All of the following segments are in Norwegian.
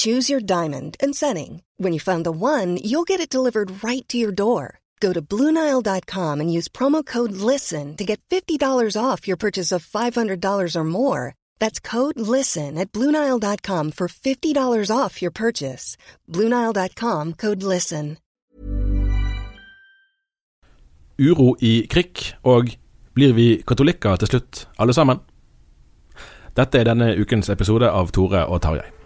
Choose your diamond and setting. When you find the one, you'll get it delivered right to your door. Go to Bluenile.com and use promo code LISTEN to get $50 off your purchase of $500 or more. That's code LISTEN at Bluenile.com for $50 off your purchase. Bluenile.com code LISTEN. uro i krikk, og blir vi katolikker til slutt, alle sammen? Dette er denne ukens episode av Tore og Tarjei.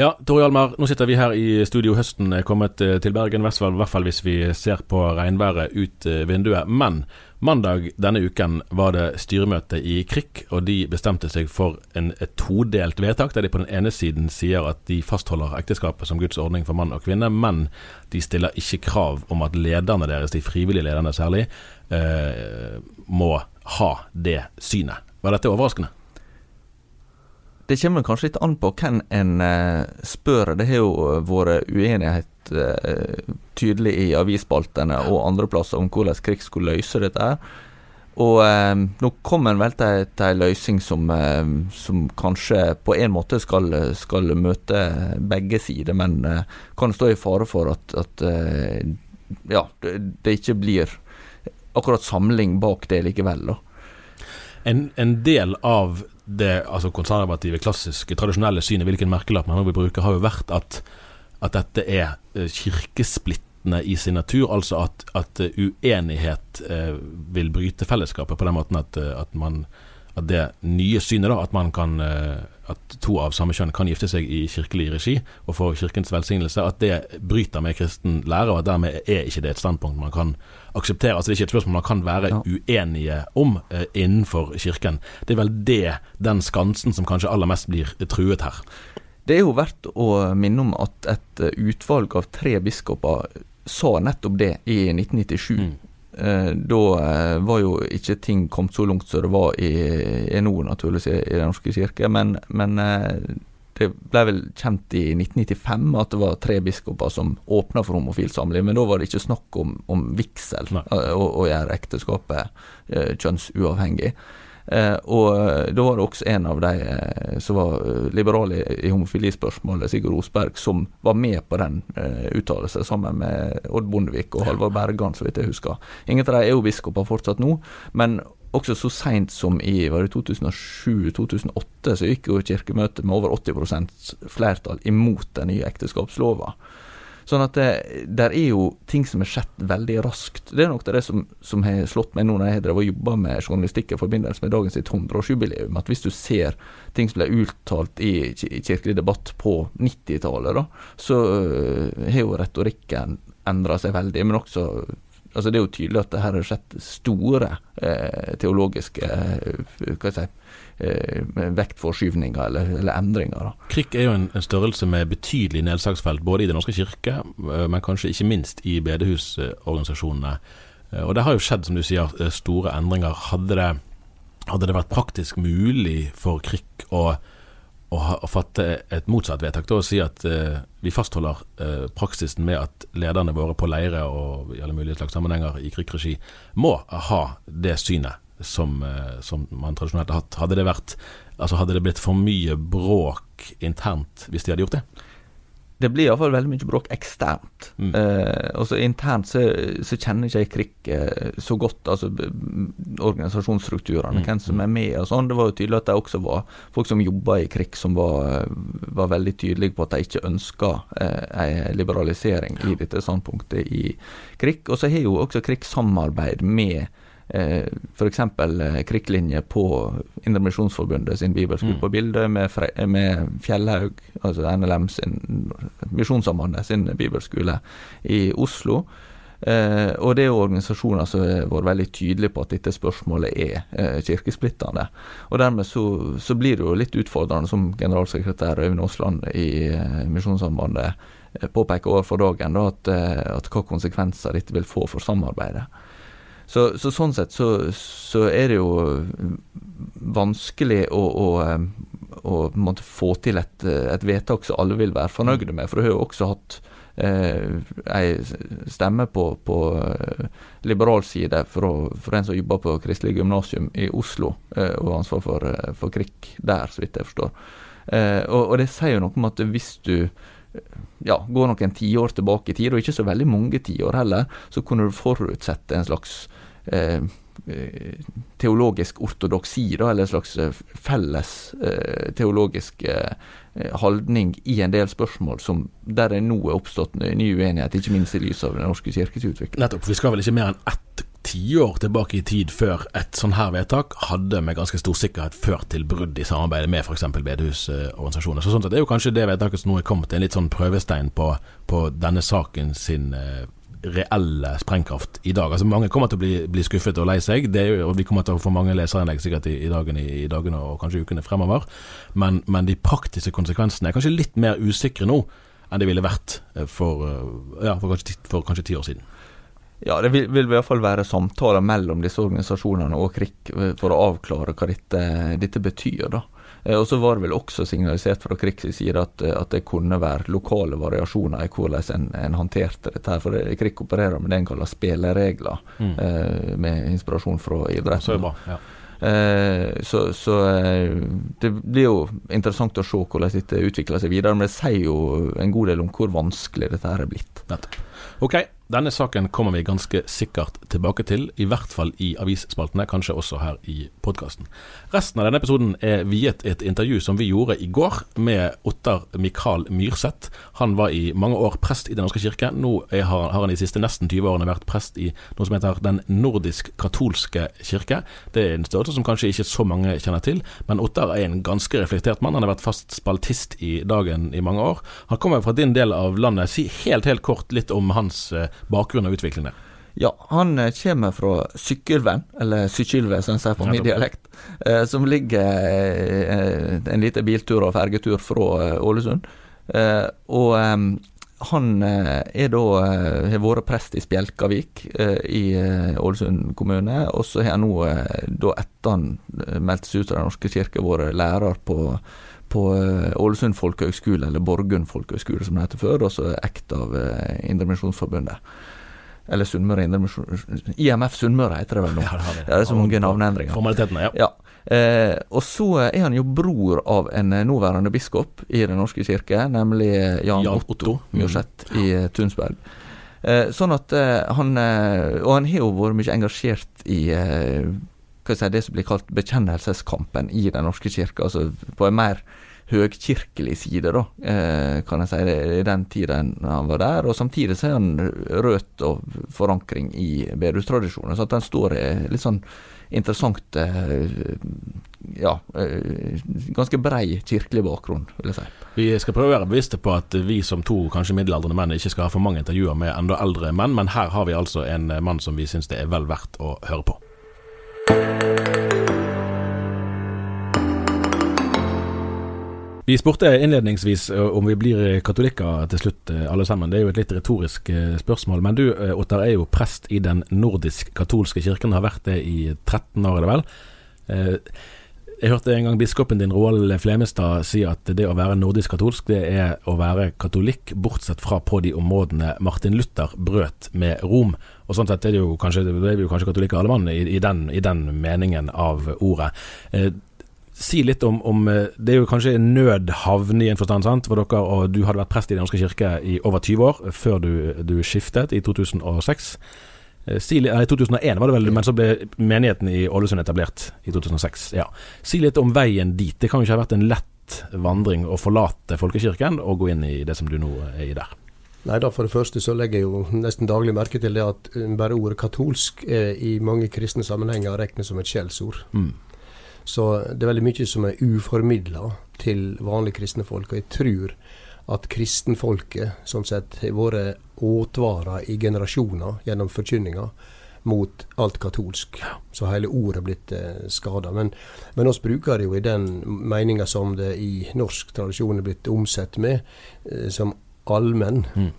Ja, Tore Hjalmar, nå sitter vi her i studio. Høsten er kommet eh, til Bergen, i hvert fall hvis vi ser på regnværet ut eh, vinduet. Men mandag denne uken var det styremøte i Krikk, og de bestemte seg for en, et todelt vedtak, der de på den ene siden sier at de fastholder ekteskapet som Guds ordning for mann og kvinne, men de stiller ikke krav om at lederne deres, de frivillige lederne særlig, eh, må ha det synet. Var dette overraskende? Det kommer kanskje litt an på hvem en uh, spør. Det har jo vært uenighet uh, tydelig i avisspaltene og andre plasser om hvordan krig skulle løse dette. Og nå kommer en vel til, til en løsning som, som, kanskje på en måte skal, skal møte begge sider, men kan stå i fare for at, at ja, det, det, ikke blir akkurat samling bak det likevel. da. En, en del av det altså konservative, klassiske, tradisjonelle synet, hvilken merkelapp man nå vil bruke, har jo vært at, at dette er eh, kirkesplittende i sin natur. Altså at, at uenighet eh, vil bryte fellesskapet på den måten at, eh, at, man, at det nye synet, da, at man kan eh, at to av samme kjønn kan gifte seg i kirkelig regi og få kirkens velsignelse, at det bryter med kristen lære, og at dermed er ikke det et standpunkt man kan akseptere. Altså Det er ikke et spørsmål man kan være ja. uenige om eh, innenfor kirken. Det er vel det, den skansen, som kanskje aller mest blir truet her. Det er jo verdt å minne om at et utvalg av tre biskoper sa nettopp det i 1997. Mm. Eh, da eh, var jo ikke ting kommet så langt som det var i, i nå, naturligvis, i, i Den norske kirke. Men, men, eh, det ble vel kjent i 1995 at det var tre biskoper som åpna for homofil samliv, men da var det ikke snakk om, om vigsel å gjøre ekteskapet kjønnsuavhengig. Eh, og eh, da var det også en av de eh, som var liberale i homofilispørsmålet, Sigurd Osberg, som var med på den eh, uttalelsen, sammen med Odd Bondevik og Halvard Bergan, så vidt jeg husker. Ingen av dem er jo biskoper fortsatt nå, men også så seint som i 2007-2008 så gikk jo Kirkemøtet med over 80% flertall imot den nye ekteskapslova. Sånn at det der er jo ting som har skjedd veldig raskt. Det er nok det som, som har slått meg nå når jeg har jobba med journalistikk i forbindelse med dagens sitt 100-årsjubileum, at hvis du ser ting som ble uttalt i, kirkelig debatt på 90-tallet, så uh, har jo retorikken endra seg veldig. Men også altså Det er jo tydelig at det her har skjedd store eh, teologiske eh, hva si, eh, vektforskyvninger eller, eller, endringer. Da. Krikk er jo en, en, størrelse med betydelig nedslagsfelt, både i Den norske kirke, eh, men kanskje ikke minst i bedehusorganisasjonene. Eh, og det har jo skjedd, som du sier, store endringer. Hadde det hadde det vært praktisk mulig for Krik å, å, fatte et motsatt vedtak, da å si at eh, vi fastholder eh, praksisen med at lederne våre på leire og i alle mulige slags sammenhenger i Krik-regi må ha det synet som, eh, som man tradisjonelt har hatt. Hadde det, vært, altså hadde det blitt for mye bråk internt hvis de hadde gjort det? Det blir iallfall veldig mye bråk eksternt. Mm. Eh, og så Internt så, så, kjenner ikke jeg Krik eh, så godt, altså organisasjonsstrukturene, mm. hvem som er med og sånn. Det var jo tydelig at det også var folk som jobba i Krik som var, var, veldig tydelige på at de ikke ønska eh, en liberalisering i dette standpunktet i Krik. Og så har jo også Krik samarbeid med eh, f.eks. Eh, krikklinje på Indremisjonsforbundet sin bibelskole mm. på bildet, med, med, Fjellhaug, altså NLM sin Misjonssambandet sin bibelskole i Oslo. Eh, og det er jo organisasjoner som har vært veldig tydelige på at dette spørsmålet er eh, kirkesplittende. Og dermed så, så, blir det jo litt utfordrende, som generalsekretær Øyvind Aasland i eh, Misjonssambandet eh, påpeker overfor dagen, da, at, eh, at hva konsekvenser dette vil få for samarbeidet. Så, så, sånn sett så, så, er det jo vanskelig å, å, å få til et, et, vedtak som alle vil være fornøyde med. For du har jo også hatt eh, stemme på, på eh, liberal side fra, en som jobber på Kristelig gymnasium i Oslo, eh, og har ansvar for, eh, for KRIK der, så vidt jeg forstår. Eh, og, og, det sier jo noe om at hvis du ja, går noen tiår tilbake i tid, og ikke så veldig mange tiår heller, så kunne du forutsette en slags Eh, teologisk ortodoksi, da, eller en slags eh, felles eh, teologisk holdning i en del spørsmål som der det nå er oppstått ny uenighet, ikke minst i lys av Den norske kirkes utvikling. Nettopp. Vi skal vel ikke mer enn ett tiår tilbake i tid før et sånn her vedtak hadde med ganske stor sikkerhet ført til brudd i samarbeidet med f.eks. bedehusorganisasjoner. Så sånn sett er jo kanskje det vedtaket som nå er kommet, en litt sånn prøvestein på, på denne saken sin eh, reelle sprengkraft i dag. Altså Mange kommer til å bli, bli skuffet og lei seg, jo, og vi kommer til å få mange leserinnlegg sikkert i, i, dagene, i, dagene, og kanskje ukene fremover. Men, men, de praktiske konsekvensene er kanskje litt mer usikre nå enn det ville vært eh, for, eh, ja, for, kanskje, for kanskje ti år siden. Ja, det vil, vil, i hvert fall være samtaler mellom disse organisasjonene og KRIK eh, for å avklare hva dette, dette betyr. da. Eh, og så var det vel også signalisert fra Krigs side at, eh, at, det kunne være lokale variasjoner i hvordan en, en håndterte dette. her, For Krig opererer med det en kaller spilleregler, mm. eh, med inspirasjon fra idretten. Så, bra, ja. eh, så, så eh, det blir jo interessant å se hvordan dette utvikler seg videre, men det sier jo en god del om hvor vanskelig dette her er blitt. Nettopp. Ok, denne saken kommer vi ganske sikkert tilbake til, i hvert fall i avisspaltene, kanskje også her i podkasten. Resten av denne episoden er viet et intervju som vi gjorde i går med Ottar Mikael Myrseth. Han var i mange år prest i Den norske kirke. Nå har, han de siste nesten 20 årene vært prest i noe som heter Den nordisk-katolske kirke. Det er en størrelse som kanskje ikke så mange kjenner til, men Ottar er en ganske reflektert mann. Han har vært fast spaltist i Dagen i mange år. Han kommer fra din del av landet. Si helt, helt kort litt om hans eh, bakgrunn og utvikling der? Ja, han eh, kommer fra Sykkylven, eller Sykkylve som en sier på min dialekt, eh, som ligger eh, en liten biltur og fergetur fra Ålesund. Og han er da har vært prest i Spjelkavik i Ålesund kommune, og så har han nå, da etter han meldte seg ut av Den norske kirke, vært lærer på på Ålesund folkehøgskole, eller Borgund folkehøgskole som det heter før, og så ekt av Indremisjonsforbundet. Eller Sunnmøre Indremisjon IMF Sunnmøre heter det vel nå. Ja, det, det. er så mange navneendringer. Formalitetene, ja. ja. Eh, og så er han jo bror av en eh, nåværende biskop i Den norske kirke, nemlig Jan, Jan Otto, Otto. Mjøseth mm. i eh, Tunsberg. Eh, sånn at eh, han eh, Og han har jo vært mye engasjert i si, det som blir kalt bekjennelseskampen i Den norske kirke, altså på en mer høgkirkelig side, da, eh, kan jeg si, det, i den tiden han var der. Og samtidig så er han rødt og forankring i bedehustradisjonen, så at den står i litt sånn interessant eh, ja, eh, ganske brei kirkelig bakgrunn, vil jeg si. Vi skal prøve å være bevisste på at vi som to kanskje middelaldrende menn ikke skal ha for mange intervjuer med enda eldre menn, men her har vi altså en mann som vi syns det er vel verdt å høre på. Vi spurte innledningsvis eh, om vi blir katolikker til slutt, eh, alle sammen. Det er jo et litt retorisk eh, spørsmål. Men du, Ottar, er jo prest i Den nordisk-katolske kirken. Har vært det i 13 år, er det vel? Eh, jeg hørte en gang biskopen din, Roald Flemestad, si at det å være nordisk katolsk, det er å være katolikk, bortsett fra på de områdene Martin Luther brøt med Rom. Og sånn sett er det jo kanskje, det er vi jo kanskje katolikker alle mann i, i, den, i, den, meningen av ordet. Eh, si litt om, om, eh, Det er jo kanskje en nødhavn i en forstand, sant? For dere, og du hadde vært prest i Den norske kirke i over 20 år, før du, du skiftet i 2006. Eh, si, nei, 2001 var det vel, men så ble menigheten i Ålesund etablert i 2006. Ja. Si litt om veien dit. Det kan jo ikke ha vært en lett vandring å forlate folkekirken og gå inn i det som du nå er i der. Nei da, For det første så legger jeg jo nesten daglig merke til det at eh, bare ordet katolsk er i mange kristne sammenhenger regnes som et skjellsord. Mm. Så det er veldig mye som er uformidla til vanlige kristne folk. Og jeg tror at kristenfolket sånn sett har vært åtvara i generasjoner gjennom forkynninga mot alt katolsk. Så hele ordet er blitt eh, skada. Men, men oss bruker det jo i den meninga som det i norsk tradisjon er blitt omsett med, eh, som allmenn. Mm.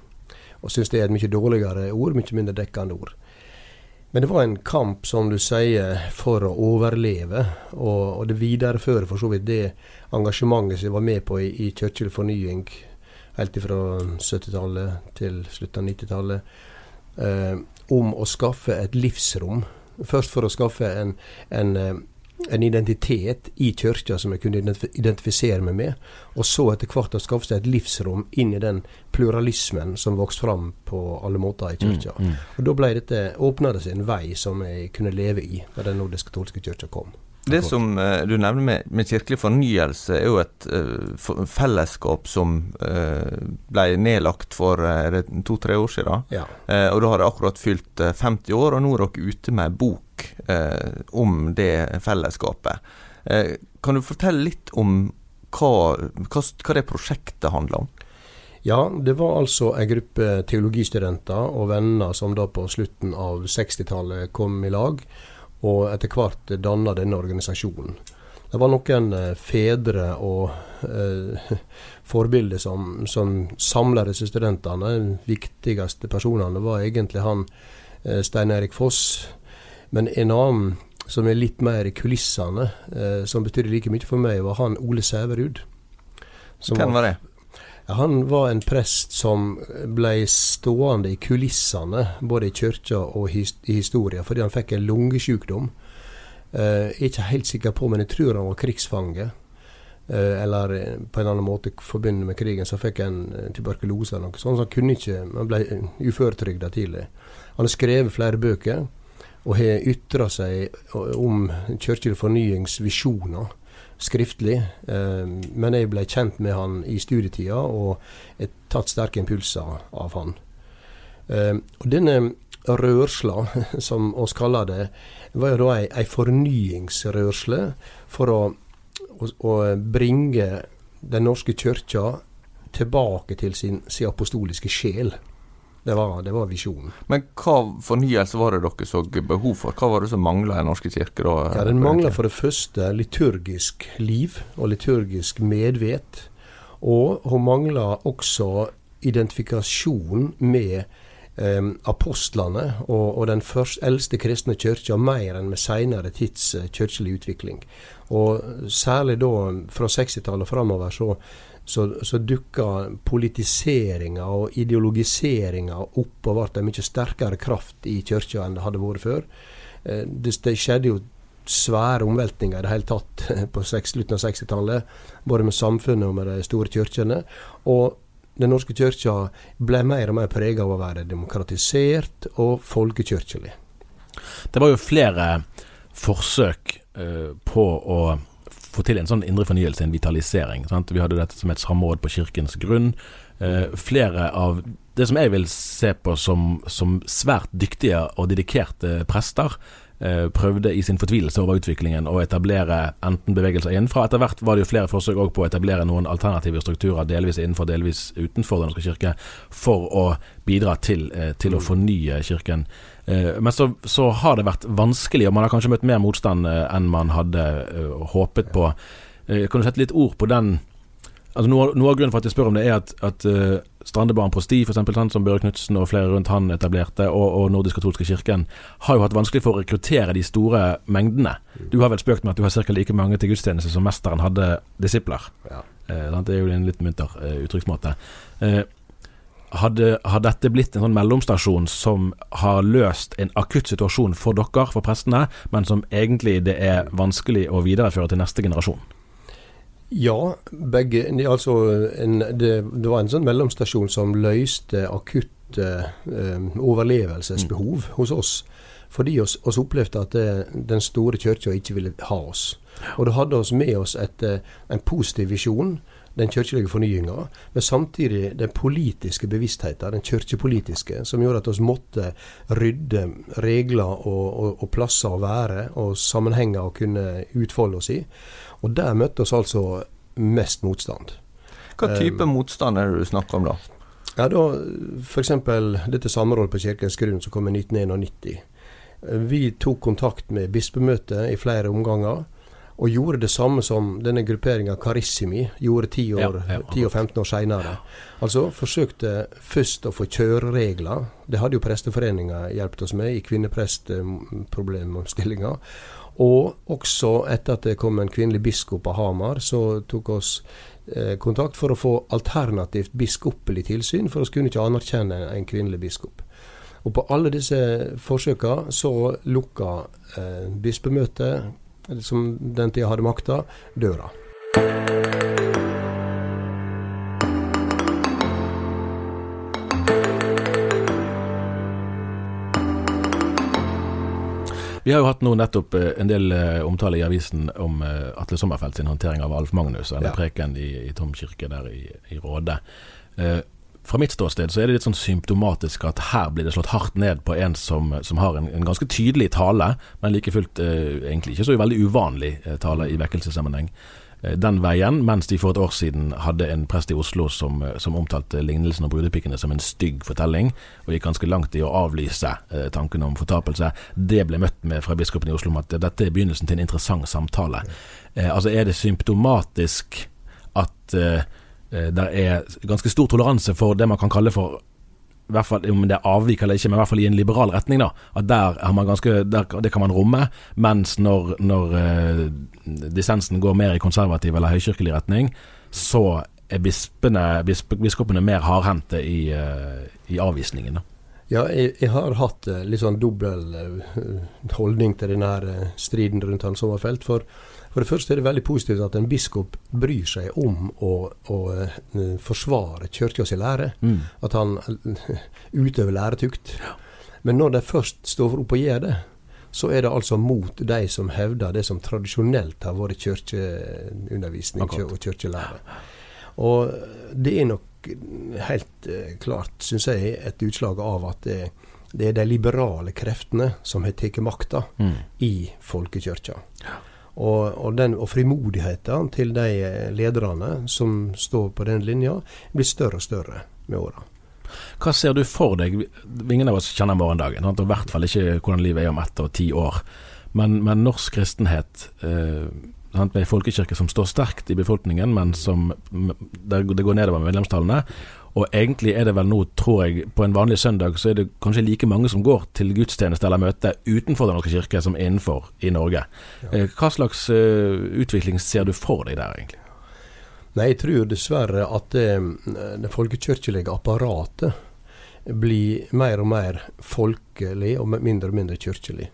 Og syns det er et mye dårligere ord, mye mindre dekkende ord. Men det var en kamp, som du sier, for å overleve. Og, og det viderefører for så vidt det engasjementet som jeg var med på i, i kirkelig fornying helt fra 70-tallet til slutten av 90-tallet, eh, om å skaffe et livsrom. Først for å skaffe en, en, eh, en identitet i kirka som jeg kunne identifisere meg med, og så etter hvert å skaffe seg et livsrom inn i den pluralismen som vokste fram på alle måter i kirka. Mm, mm. Og Da ble dette, åpna det seg en vei som jeg kunne leve i da den nordisk-katolske kirka kom. Det som uh, du nevner med, med, kirkelig fornyelse, er jo et uh, fellesskap som uh, ble nedlagt for to-tre år siden. Ja. og da har det akkurat fylt 50 år, og nå er dere ute med en bok om det fellesskapet. kan du fortelle litt om hva, hva, hva det prosjektet handler om? Ja, det var altså en gruppe teologistudenter og venner som da på slutten av 60-tallet kom i lag og etter hvert danna denne organisasjonen. Det var noen eh, fedre og eh, forbilder som, som samla disse studentene. De viktigste personene var egentlig han eh, Stein Erik Foss. Men en annen som er litt mer i kulissene, eh, som betydde like mye for meg, var han Ole Sæverud. Hvem var det? Han var en prest som ble stående i kulissene, både i kirka og i historia, fordi han fikk en lungesykdom. Eh, jeg er ikke helt sikker på, men jeg tror han var krigsfange. Eh, eller eh, på en annen måte forbundet med krigen, så fikk han tuberkulose eller noe sånt. Så han kunne ikke, han ble uføretrygda tidlig. Han har skrevet flere bøker og har ytra seg om kirkelig fornyings skriftlig. Eh, men jeg ble kjent med han i studietida og jeg tatt sterke impulser av han. Eh, og denne rørsla, som oss kaller det, var jo da ei, ei fornyingsrørsle for å, å, å, bringe Den norske kyrkja tilbake til sin, sin apostoliske sjel. Det var, det var, visjonen. Men hva fornyelse var det dere så behov for? Hva var det som mangla i Norske kirke da? Ja, Den mangla for det første liturgisk liv og liturgisk medvet. Og hun mangla også identifikasjon med eh, apostlene og, og, den først, eldste kristne kirka mer enn med seinere tids uh, kirkelig utvikling. Og særlig da fra 60-tallet og framover så så, så dukka politiseringa og ideologiseringa opp og ble en mye sterkere kraft i kirka enn det hadde vært før. Eh, det, det, skjedde jo svære omveltninger i det hele tatt på slutten av 60-tallet, både med samfunnet og med de store kirkene. Og Den norske kirka ble mer og mer prega av å være demokratisert og folkekirkelig. Det var jo flere forsøk uh, på å få til en sånn indre fornyelse, en vitalisering. Sant? Vi hadde dette som et samråd på kirkens grunn. Eh, flere av det som jeg vil se på som, som svært dyktige og dedikerte prester, eh, prøvde i sin fortvilelse over utviklingen å etablere enten bevegelser innenfra. Etter hvert var det jo flere forsøk på å etablere noen alternative strukturer, delvis innenfor, delvis utenfor Den norske kirke, for å bidra til, eh, til å fornye kirken. Eh, men så, så, har det vært vanskelig, og man har kanskje møtt mer motstand eh, enn man hadde uh, håpet på. Uh, kan du sette litt ord på den altså noe, noe, av grunnen for at jeg spør om det, er at, at uh, Strandebarn prosti, f.eks., som Børre Knutsen og flere rundt han etablerte, og, og Nordisk katolske kirken, har jo hatt vanskelig for å rekruttere de store mengdene. Du har vel spøkt med at du har ca. like mange til gudstjeneste som mesteren hadde disipler. Ja. Eh, det er jo en litt munter eh, uttrykksmåte. Eh, hadde, hadde, dette blitt en sånn mellomstasjon som har løst en akutt situasjon for dere, for prestene, men som egentlig det er vanskelig å videreføre til neste generasjon? Ja, begge. Altså, en, det, det, var en sånn mellomstasjon som løste akutte eh, overlevelsesbehov mm. hos oss. Fordi oss, oss opplevde at det, den store kirka ikke ville ha oss. Og det hadde oss med oss et, eh, en positiv visjon den kirkelige fornyinga, men samtidig den politiske bevisstheten, den kirkepolitiske, som gjorde at vi måtte rydde regler og, og, og, plasser å være, og sammenhenger å kunne utfolde oss i. Og der møtte oss altså mest motstand. Hva type um, motstand er det du snakker om da? Ja, da F.eks. dette samrådet på Kirkens grunn som kom i 1991. Vi tok kontakt med bispemøtet i flere omganger og gjorde det samme som denne grupperinga Karissimi gjorde 10 år, ja, ja, 10 og 15 år seinere. Altså forsøkte først å få kjøreregler. Det hadde jo Presteforeninga hjulpet oss med i kvinneprestproblemstillinga. Og også etter at det kom en kvinnelig biskop av Hamar, så tok oss eh, kontakt for å få alternativt biskopelig tilsyn, for vi kunne ikke anerkjenne en kvinnelig biskop. Og på alle disse forsøka så lukka eh, bispemøtet som den tida hadde makta, døra. Vi har jo hatt nå nettopp eh, en del eh, omtale i avisen om eh, Atle Sommerfeld sin håndtering av Alf Magnus, eller ja. preken i, i Tom kirke der i, i Råde. Fra mitt ståsted så er det litt sånn symptomatisk at her blir det slått hardt ned på en som, som har en, en, ganske tydelig tale, men like fullt eh, egentlig ikke så veldig uvanlig eh, tale i vekkelsessammenheng. Eh, den veien, mens de for et år siden hadde en prest i Oslo som, eh, som omtalte lignelsen om brudepikene som en stygg fortelling, og gikk ganske langt i å avlyse eh, tanken om fortapelse. Det ble møtt med fra biskopen i Oslo om at dette er begynnelsen til en interessant samtale. Eh, altså Er det symptomatisk at det er ganske stor toleranse for det man kan kalle for i hvert fall om det er avvik eller ikke, men i hvert fall i en liberal retning. da, at Der, har man ganske, der, det kan man romme. Mens når, når uh, dissensen går mer i konservativ eller høykirkelig retning, så er bispene, bisp, biskopene mer hardhendte i, uh, i avvisningen. da. Ja, jeg, jeg, har hatt litt sånn dobbel holdning til denne striden rundt Hans Sommerfelt. For for det første er det veldig positivt at en biskop bryr seg om å, å uh, forsvare kirka si lære. Mm. At han uh, utøver læretukt. Men når de først står opp og gjør det, så er det altså mot de som hevder det som tradisjonelt har vært kirkeundervisning og kirkelære. Og det er nok helt uh, klart, syns jeg, et utslag av at det, det er de liberale kreftene som har tatt makta mm. i folkekirka. Og, og, den, og frimodigheten til de lederne som står på den linja, blir større og større med åra. Hva ser du for deg? Ingen av oss kjenner morgendagen, og i hvert fall ikke hvordan livet er om ett og ti år. Men, men norsk kristenhet eh, med folkekirke som står sterkt i befolkningen, men som det går nedover med medlemstallene, og egentlig er det vel nå, tror jeg, på en vanlig søndag så er det kanskje like mange som går til gudstjeneste eller møte utenfor Den norske kirke som innenfor i Norge. Ja. Eh, hva slags uh, utvikling ser du for deg der, egentlig? Nei, jeg tror dessverre at det, det folkekirkelige apparatet blir mer og mer folkelig og mindre og mindre kirkelig.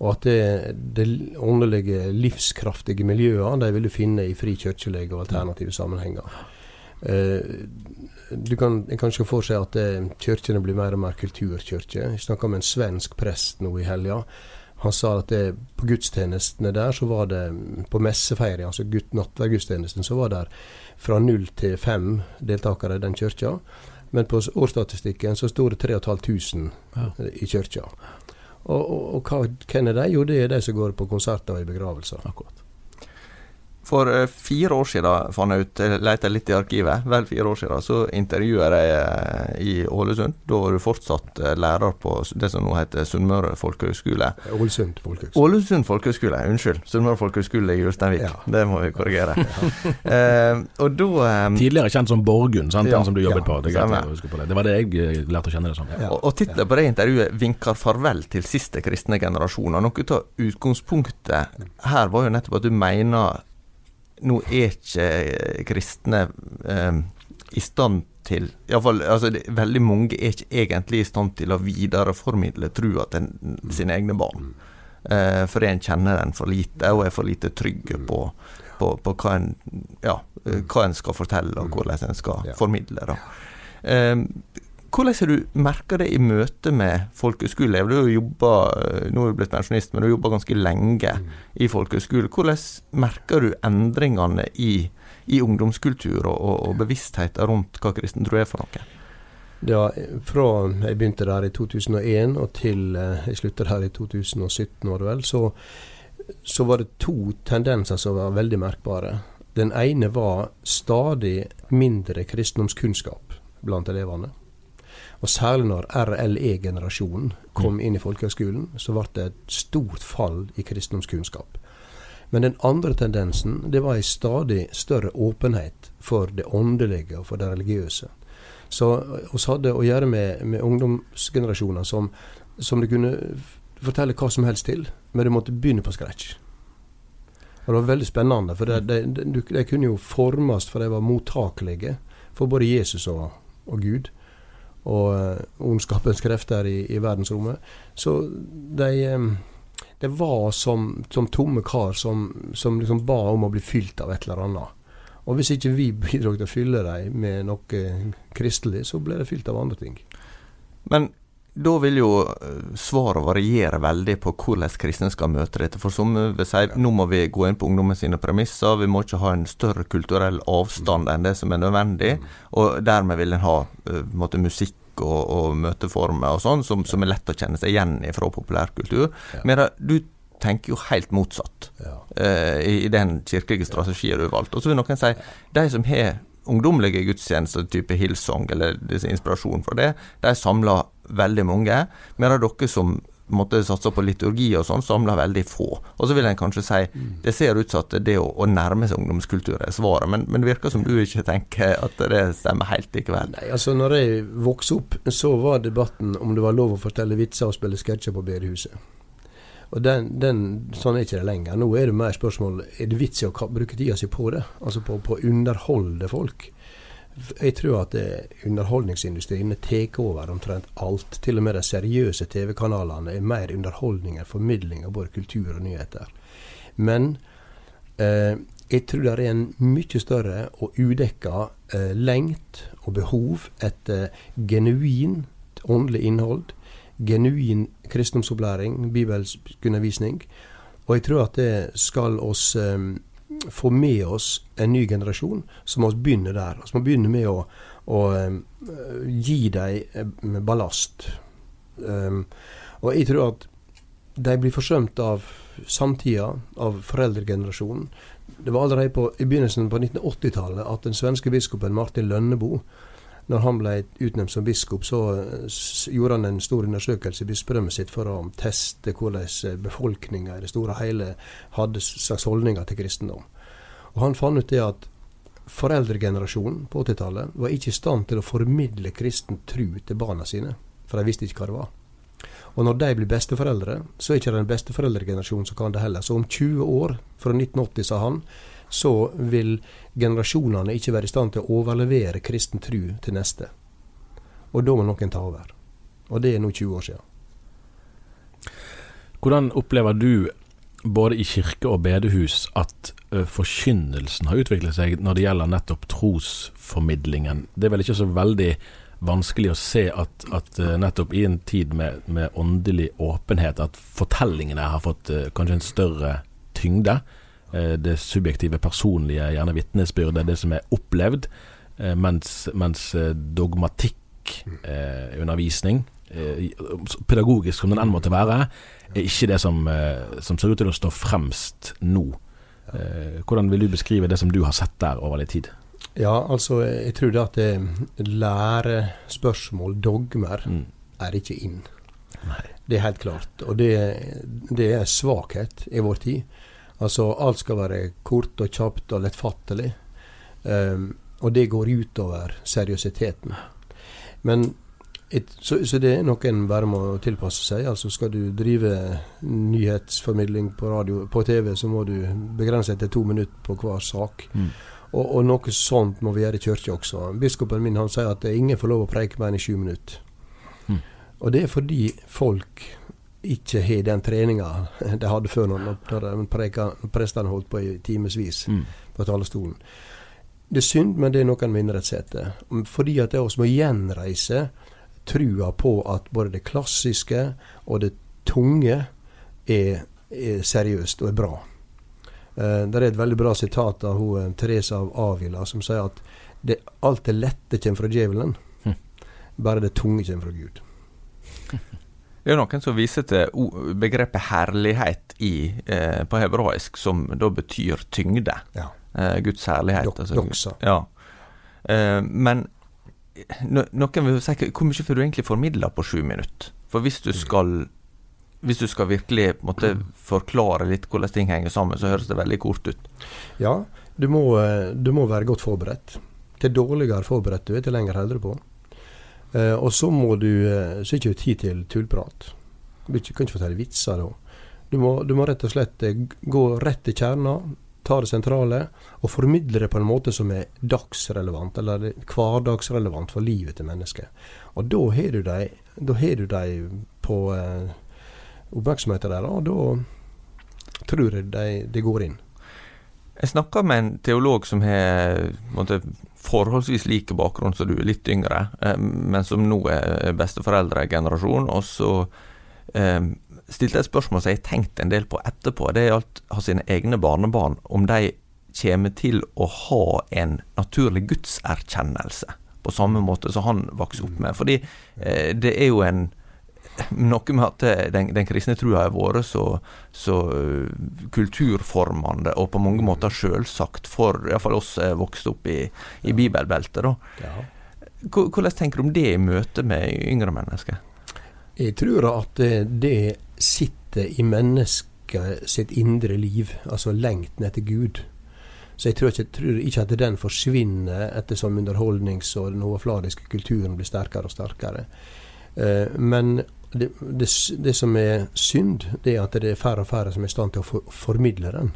Og at det, det åndelige, livskraftige miljøene de vil du finne i frikirkelige og alternative sammenhenger. Eh, du kan kanskje få seg at eh, kirkene blir mer og mer kulturkirker. Jeg snakka med en svensk prest nå i helga. Han sa at det, på gudstjenestene der, så var det på messefeiring, altså nattverdgudstjenesten, så var det fra null til fem deltakere i den kirka. Men på årsstatistikken så sto det 3500 ja. i kirka. Og, og, og hva, hvem er de? Jo, det er de som går på konserter og i begravelser. Akkurat. For eh, fire år siden, fant jeg ut, lette litt i arkivet, vel fire år siden, så intervjuet jeg i Ålesund. Da var du fortsatt eh, lærer på det som nå heter Sunnmøre folkehøgskole. Ålesund folkehøgskole. Ålesund folkehøgskole, unnskyld. Sunnmøre folkehøgskole i Ulsteinvik. Ja. Det må vi korrigere. eh, og da eh, Tidligere kjent som Borgund, sant? Ja, den som du jobbet ja, på. Det, på det. det, var det jeg lærte å kjenne det som. Ja. Og, og tittelen på det intervjuet 'Vinker farvel til siste kristne generasjon'. Og noe av utgangspunktet her var jo nettopp at du mener nå er ikke eh, kristne eh, i stand til Iallfall altså, veldig mange er ikke egentlig i stand til å videreformidle trua til sine egne barn. Eh, for en kjenner den for lite, og er for lite trygge på, på, på hva, en, ja, eh, hva en skal fortelle, og hvordan en skal formidle. Da. Eh, hvordan har du merka det i møte med folkehøyskoleelever? Du har jobba, eh, nå er du blitt pensjonist, men du har jobba ganske lenge mm. i folkehøyskole. Hvordan merker du endringene i, i ungdomskultur og, og, bevisstheten rundt hva kristen tro er for noe? Ja, fra jeg begynte der i 2001 og til eh, jeg slutta her i 2017, var det vel, så, så var det to tendenser som var veldig merkbare. Den ene var stadig mindre kristendomskunnskap blant elevene. Og særlig når RLE-generasjonen kom mm. inn i folkehøgskolen, så ble det et stort fall i kristendomskunnskap. Men den andre tendensen det var en stadig større åpenhet for det åndelige og for det religiøse. Så vi hadde å gjøre med, med ungdomsgenerasjoner som, som du kunne fortelle hva som helst til, men du måtte begynne på scratch. Og Det var veldig spennende, for de, de, de kunne jo formes, for de var mottakelige for både Jesus og, og Gud og uh, ondskapens krefter i, i, verdensrommet. Så de, um, det var som, som tomme kar som, som liksom ba om å bli fylt av et eller annet. Og hvis ikke vi bidro til å fylle dem med noe kristelig, så ble det fylt av andre ting. Men da vil jo eh, svaret variere veldig på hvordan kristne skal møte dette. For som vi sier, nå må vi gå inn på ungdommen sine premisser. Vi må ikke ha en større kulturell avstand enn det som er nødvendig. Mm. Og dermed vil en ha uh, måte, musikk og, og, møteformer og sånn som, som, er lett å kjenne seg igjen i fra populærkultur. Men du tenker jo helt motsatt ja. uh, i, i, den kirkelige strategien du har valgt. Og så vil noen si de som har ungdommelige gudstjenester, type Hillsong eller inspirasjon for det, de samler veldig mange. mens dere som måtte satse på liturgi og sånn, samler veldig få. Og så vil en kanskje si mm. det ser ut som at det å, å nærme seg ungdomskultur er svaret, men, men, det virker som du ikke tenker at det stemmer helt likevel. Nei, altså når jeg vokste opp, så var debatten om det var lov å fortelle vitser og spille sketsjer på bedehuset. Og den, den, Sånn er ikke det lenger. Nå er det mer spørsmål er det vits i å bruke tida si på det. Altså på å underholde folk. Jeg tror at underholdningsindustrien tar over omtrent alt. Til og med de seriøse TV-kanalene er mer underholdning enn formidling av både kultur og nyheter. Men eh, jeg tror det er en mye større og udekka eh, lengt og behov etter genuint åndelig innhold genuin kristendomsopplæring, bibelsk undervisning. Og jeg tror at det skal oss um, få med oss en ny generasjon, så må vi begynne der. Vi må begynne med å, å gi dem ballast. Og jeg tror at de blir forsømt av samtida, av foreldregenerasjonen. Det var allerede på, i begynnelsen på 1980-tallet at den svenske biskopen Martin Lønneboe når han ble utnevnt som biskop, så gjorde han en stor undersøkelse i bispedømmet sitt for å teste hvordan eh, befolkninga i det store og hele hadde slags holdninger til kristendom. Og Han fant ut det at foreldregenerasjonen på 80-tallet var ikke i stand til å formidle kristen tru til barna sine, for de visste ikke hva det var. Og når de blir besteforeldre, så er ikke det den besteforeldregenerasjonen som kan det heller. Så om 20 år, fra 1980, sa han, så vil generasjonene ikke være i stand til å overlevere kristen tru til neste. Og da må noen ta over. Og det er nå 20 år siden. Hvordan opplever du, både i kirke og bedehus, at forkynnelsen har utviklet seg når det gjelder nettopp trosformidlingen? Det er vel ikke så veldig vanskelig å se at, at nettopp i en tid med, med, åndelig åpenhet, at fortellingene har fått kanskje en større tyngde. Eh, det subjektive, personlige, gjerne vitnesbyrdet, det som er opplevd, eh, mens, mens eh, dogmatikkundervisning, pedagogisk som den enn måtte være, er ikke det som, som, ser ut til å stå fremst nå. Hvordan vil du beskrive det som du har sett der over litt tid? Ja, altså, jeg tror det at det lærespørsmål, dogmer, mm. er ikke inn. Nei. Det er helt klart. Og det, det er svakhet i vår tid. Altså, alt skal være kort og kjapt og lettfattelig. Um, og det går utover seriøsiteten. Men et, så, så, det er noe en bare må tilpasse seg. Altså Skal du drive nyhetsformidling på radio, på TV, så må du begrense deg til to minutter på hver sak. Mm. Og, og, noe sånt må vi gjøre i kirka også. Biskopen min han sier at ingen får lov å preike mer enn i sju minutter. Mm. Og det er fordi folk ikke har den treninga de hadde før når, når prestene holdt på i timevis mm. på talerstolen. Det er synd, men det er noe en må innrette Fordi at det er oss må gjenreise trua på at både det klassiske og det tunge er, er seriøst og er bra. Uh, det er et veldig bra sitat av hun, eh, Teresa av Avila som sier at det, alt det lette kommer fra djevelen, hm. bare det tunge kommer fra Gud. Det er noen som viser til begrepet herlighet i, eh, på hebraisk, som da betyr tyngde. Ja. Eh, Guds herlighet. Dok, altså, doksa. Ja. Eh, men no, noen vil si hvor mye får du egentlig formidla på sju minutter? For hvis du mm. skal hvis du skal virkelig måtte, forklare litt hvordan ting henger sammen, så høres det veldig kort ut. Ja, du må, eh, du må være godt forberedt. Til dårligere forberedt du er, til lenger holder du på. Eh, og så må du eh, Så er det ikke tid til tullprat. Du kan ikke fortelle vitser da. Du må, du må, rett og slett eh, gå rett til kjerna, ta det sentrale, og formidle det på en måte som er dagsrelevant, eller hverdagsrelevant for livet til mennesket. Og da har du dem på eh, oppmerksomheten der, og da tror jeg det de går inn. Jeg snakka med en teolog som har forholdsvis like bakgrunn som du, er litt yngre, eh, men som nå er besteforeldregenerasjon. Og så eh, stilte jeg et spørsmål som jeg har tenkt en del på etterpå. Det gjaldt å ha sine egne barnebarn, om de kommer til å ha en naturlig gudserkjennelse på samme måte som han vokste opp med. Fordi eh, det er jo en noe med at den, den kristne trua har vært så, så, uh, kulturformende og på mange måter selvsagt for iallfall oss vokst opp i, i bibelbeltet. Ja. Hvordan tenker du om det i møte med yngre mennesker? Jeg tror at det, det sitter i mennesket sitt indre liv, altså lengten etter Gud. Så jeg tror ikke, tror ikke, at den forsvinner ettersom underholdnings- og den overfladiske kulturen blir sterkere og sterkere. Uh, men det, det, det, som er synd, det er at det er færre og færre som er i stand til å for, formidle den.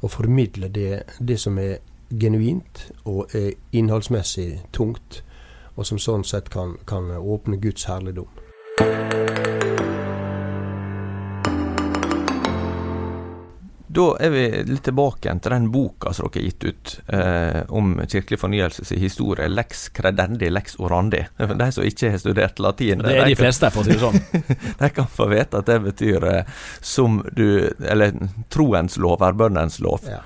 Og formidle det, det, som er genuint og er innholdsmessig tungt, og som sånn sett kan, kan åpne Guds herligdom. Da er vi litt tilbake til den boka som dere har gitt ut eh, om kirkelig fornyelses historie, Lex credendi, lex orandi. De som ikke har studert latin. Det er de, fleste, for å si det sånn. de kan få vite at det betyr eh, som du Eller troens lov er bønnens lov. Ja.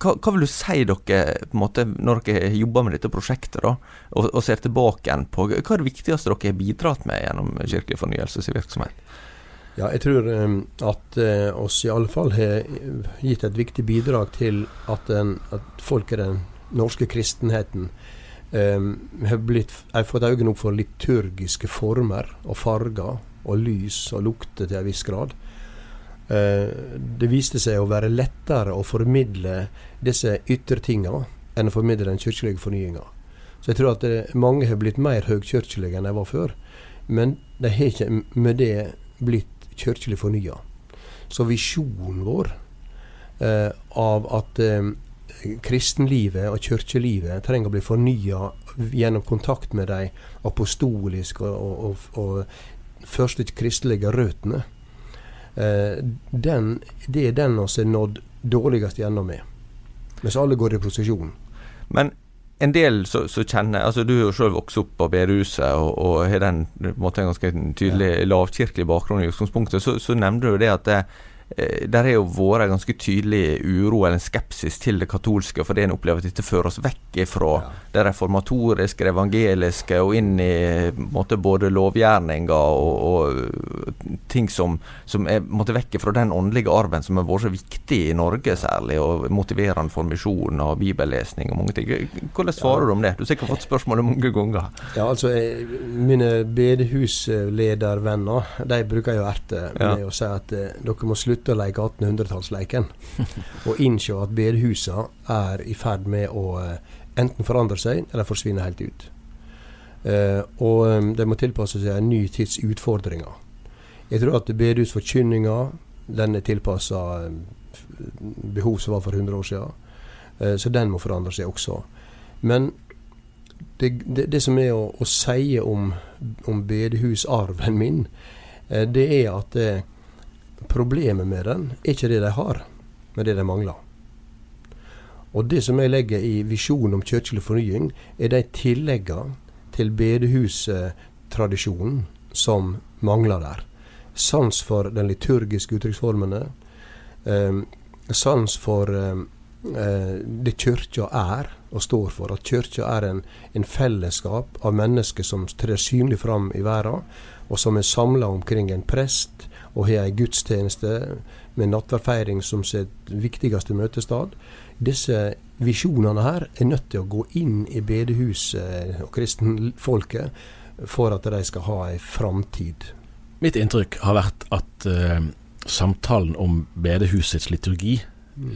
Hva, hva, vil du si dere på en måte, når dere jobber med dette prosjektet, da, og, og ser tilbake på hva er det viktigste dere har bidratt med gjennom kirkelig fornyelses virksomhet? Ja, jeg tror um, at uh, oss i alle fall har gitt et viktig bidrag til at, um, at folk i den norske kristenheten um, har, blitt, har fått øynene opp for liturgiske former og farger og lys og lukter til en viss grad. Uh, det viste seg å være lettere å formidle disse yttertinga enn å formidle den kirkelige fornyinga. Så jeg tror at det, mange har blitt mer høgkirkelige enn de var før. Men de har ikke med det blitt kirkelig fornya. Så visjonen vår eh, av at eh, kristenlivet og kirkelivet trenger å bli fornya gjennom kontakt med de apostoliske og, og, og første kristelige røttene, eh, det er den vi har nådd dårligst gjennom med. Mens alle går i prosesjon. Men en del som kjenner altså Du har jo selv vokst opp på bedehuset og, og har den måte, en ganske tydelig lavkirkelig bakgrunn i utgangspunktet. Så, så nevner du det at det, der er jo vært en ganske tydelig uro eller en skepsis til det katolske, fordi en opplever at dette fører oss vekk fra ja. det reformatoriske, det evangeliske, og inn i måte, både lovgjerninger og, og, ting som, som er måtte, vekk fra den åndelige arven som har vært så viktig i Norge særlig, og motiverende for misjon og bibellesning og mange ting. Hvordan svarer ja. du om det? Du har sikkert fått spørsmålet mange ganger. Ja, altså, Mine bedehusledervenner de bruker jo erte med ja. å si at eh, dere må slutte å leke 1800-tallsleiken. og innse at bedehusene er i ferd med å eh, enten forandre seg eller forsvinne helt ut. Eh, og um, de må tilpasse seg en ny tids utfordringer. Jeg tror at bedehusforkynninga den er tilpassa behov som var for 100 år siden. Eh, så den må forandre seg også. Men det, det, det som er å, å si om, om bedehusarven min, eh, det er at det, problemet med den er ikke det de har, men det de mangler. Og det som jeg legger i visjonen om kirkelig fornying, er de tilleggene til bedehustradisjonen som mangler der. Sans for den liturgiske uttrykksformene. Eh, sans for eh, Eh, det Kirka er og står for. At Kirka er en, en, fellesskap av mennesker som trer synlig fram i verden, og som er samla omkring en prest og har ei gudstjeneste med nattverdfeiring som sitt viktigste møtested. Disse visjonene her er nødt til å gå inn i bedehuset og kristenfolket for at de skal ha ei framtid. Mitt inntrykk har vært at uh, samtalen om bedehusets liturgi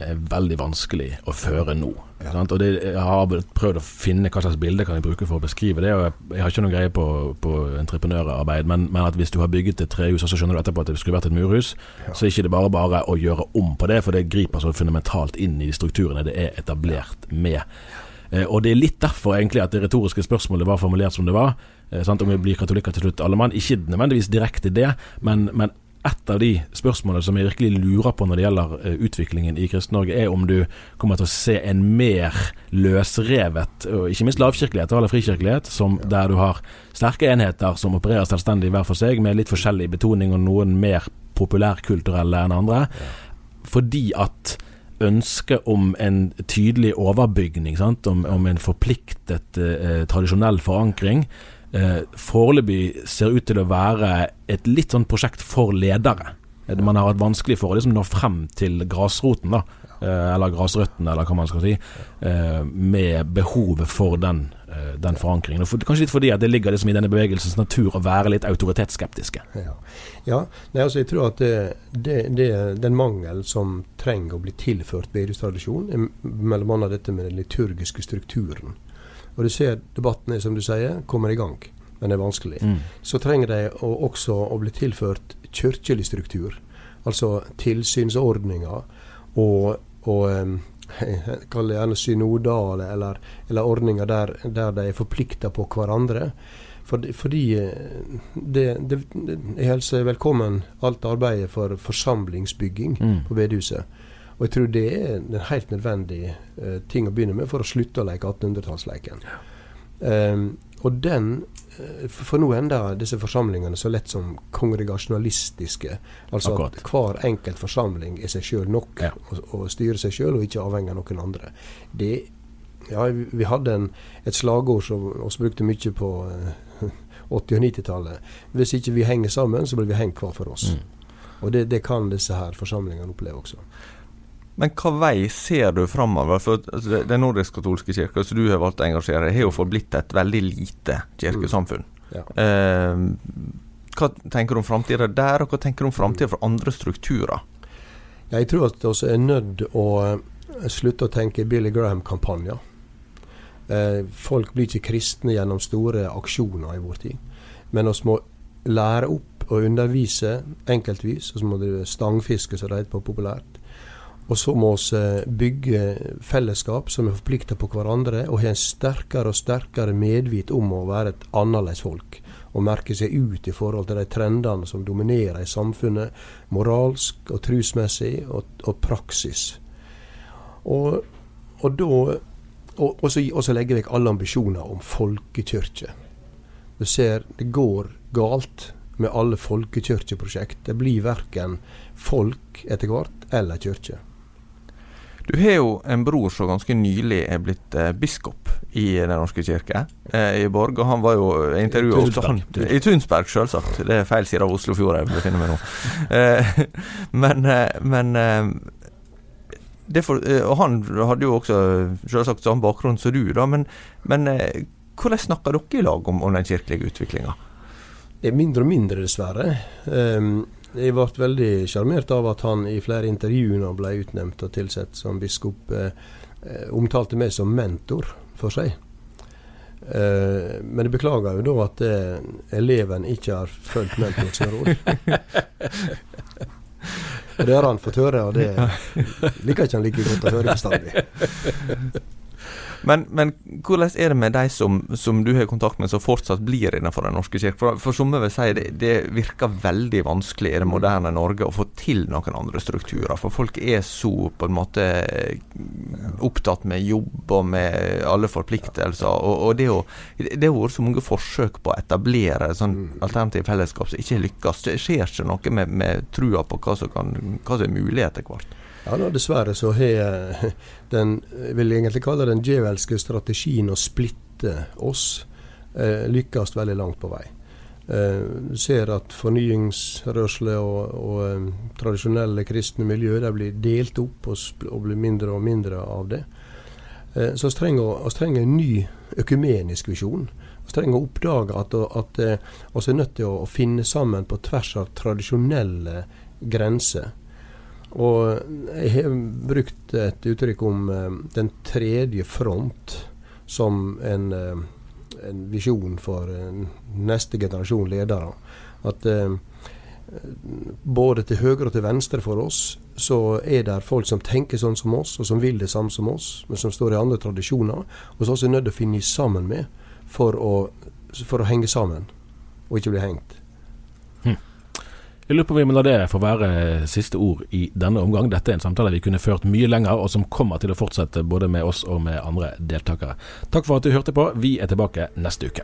er veldig vanskelig å føre nå. Ja. Og det, Jeg har prøvd å finne hva slags bilde kan jeg bruke for å beskrive det. og Jeg, jeg har ikke noen greie på, på entreprenørarbeid, men, men, at hvis du har bygget et trehus, og så skjønner du etterpå at det skulle vært et murhus, ja. så er ikke det bare bare å gjøre om på det, for det griper så fundamentalt inn i de strukturene det er etablert med. Eh, og det er litt derfor egentlig at det retoriske spørsmålet var formulert som det var. Eh, sant? Om vi blir katolikker til slutt, alle mann. Ikke nødvendigvis direkte det, men, men et av de spørsmålene som jeg virkelig lurer på når det gjelder uh, utviklingen i Kristen-Norge, er om du kommer til å se en mer løsrevet, og ikke minst lavkirkelighet eller frikirkelighet, som, der du har sterke enheter som opererer selvstendig hver for seg, med litt forskjellig betoning og noen mer populærkulturelle enn andre. Fordi at ønsket om en tydelig overbygning, om, om, en forpliktet eh, tradisjonell forankring, eh, foreløpig ser ut til å være et litt sånn prosjekt for ledere. Eh, man har hatt vanskelig for å liksom nå frem til grasroten, da, eh, eller grasrøttene, eller hva man skal si, eh, med behovet for den, den forankringen. For, kanskje litt fordi at det ligger liksom i denne bevegelsens natur å være litt autoritetsskeptiske. Ja, ja nei, altså jeg tror at det, det, det, den mangel som trenger å bli tilført bedehustradisjonen, er annet dette med den liturgiske strukturen. Og du ser debatten er, som du sier, kommer i gang, men det er vanskelig. Mm. Så trenger de å, også å bli tilført kirkelig struktur. Altså tilsynsordninger og, og jeg kaller det gjerne synodale, eller, eller ordninger der, der, de er forplikta på hverandre. Fordi, fordi eh, det, det, Jeg hilser velkommen alt arbeidet for forsamlingsbygging mm. på bedehuset. Og jeg tror det er en helt nødvendig uh, ting å begynne med for å slutte å leke 1800-tallsleken. Ja. Um, og den uh, For nå ender disse forsamlingene så lett som kongregasjonalistiske. Altså Akkurat. at hver enkelt forsamling er seg sjøl nok ja. og, og styrer seg sjøl og ikke avhengig av noen andre. Det ja, vi hadde en, et slagord som vi brukte mye på uh, 80- og 90-tallet. Hvis ikke vi henger sammen, så blir vi hengt hver for oss. Mm. Og det, det, kan disse her forsamlingene oppleve også. Men hva vei ser du framover? For altså, Den nordisk-katolske kirka som du har valgt å engasjere har jo forblitt et veldig lite kirkesamfunn. Mm. Ja. Eh, hva tenker du om framtida der, og hva tenker du om framtida for andre strukturer? Jeg tror at vi er nødt å eh, slutte å tenke Billy Graham-kampanjer. Eh, folk blir ikke kristne gjennom store aksjoner i vår tid. Men vi må lære opp og undervise enkeltvis, og så må du stangfiske, som det heter på populært. Og så må vi eh, bygge fellesskap som er forplikta på hverandre, og ha en sterkere og sterkere medvit om å være et annerledes folk. Og merke seg ut i forhold til de trendene som dominerer i samfunnet, moralsk og trusmessig, og, og praksis. Og, og da og, så, og så legger vekk alle ambisjoner om folkekirke. Du ser det går galt med alle folkekirkeprosjekt. Det blir verken folk etter hvert eller kirke. Du har jo en bror som ganske nylig er blitt eh, biskop i Den norske kirke, eh, i Borg. Og han var jo intervjua også han, I Tunsberg, selvsagt. Det er feil side av Oslofjord jeg befinner meg nå. Eh, men, eh, men eh, for, eh, og han hadde jo også selvsagt samme bakgrunn som du, da. Men, men hvordan snakker dere i lag om, om den kirkelige utviklinga? Det er mindre og mindre, dessverre. Um, jeg ble veldig sjarmert av at han i flere intervjuer når han ble utnevnt og tilsatt som biskop, eh, omtalte meg som mentor for seg. Eh, men jeg beklager jo da at eh, eleven ikke har fulgt mentorens råd. og det har han fått høre, og det liker ikke han like godt å høre bestandig. Men, men, hvordan er det med de som, som, du har kontakt med, som fortsatt blir innenfor Den norske kirke? For, for somme vil si det, det virker veldig vanskelig i det moderne Norge å få til noen andre strukturer. For folk er så på en måte opptatt med jobb og med alle forpliktelser. Og, og det, har vært så mange forsøk på å etablere sånn mm. alternativ fellesskap som ikke lykkes. Det skjer ikke noe med, med trua på hva som, kan, hva som er mulig etter hvert. Ja, nå Dessverre så har den jeg egentlig kalle den djevelske strategien å splitte oss eh, lykkes veldig langt på vei. Eh, du ser at fornyingsrørsle og, og eh, tradisjonelle kristne miljø blir delt opp og, og, blir mindre og mindre av det. Eh, så vi trenger, en ny økumenisk visjon. Vi trenger å oppdage at, at vi er nødt til å, å finne sammen på tvers av tradisjonelle grenser. Og jeg har brukt et uttrykk om eh, den tredje front som en, eh, en visjon for eh, neste generasjon ledere. At både til høyre og til venstre for oss så er det folk som tenker sånn som oss, og som vil det samme som oss, men som står i andre tradisjoner, og som også er nødt til å finne sammen med for å, for å henge sammen, og ikke bli hengt. Jeg lurer på om vi må la det få være siste ord i denne omgang. Dette er en samtale vi kunne ført mye lenger, og som kommer til å fortsette både med oss og med andre deltakere. Takk for at du hørte på. Vi er tilbake neste uke.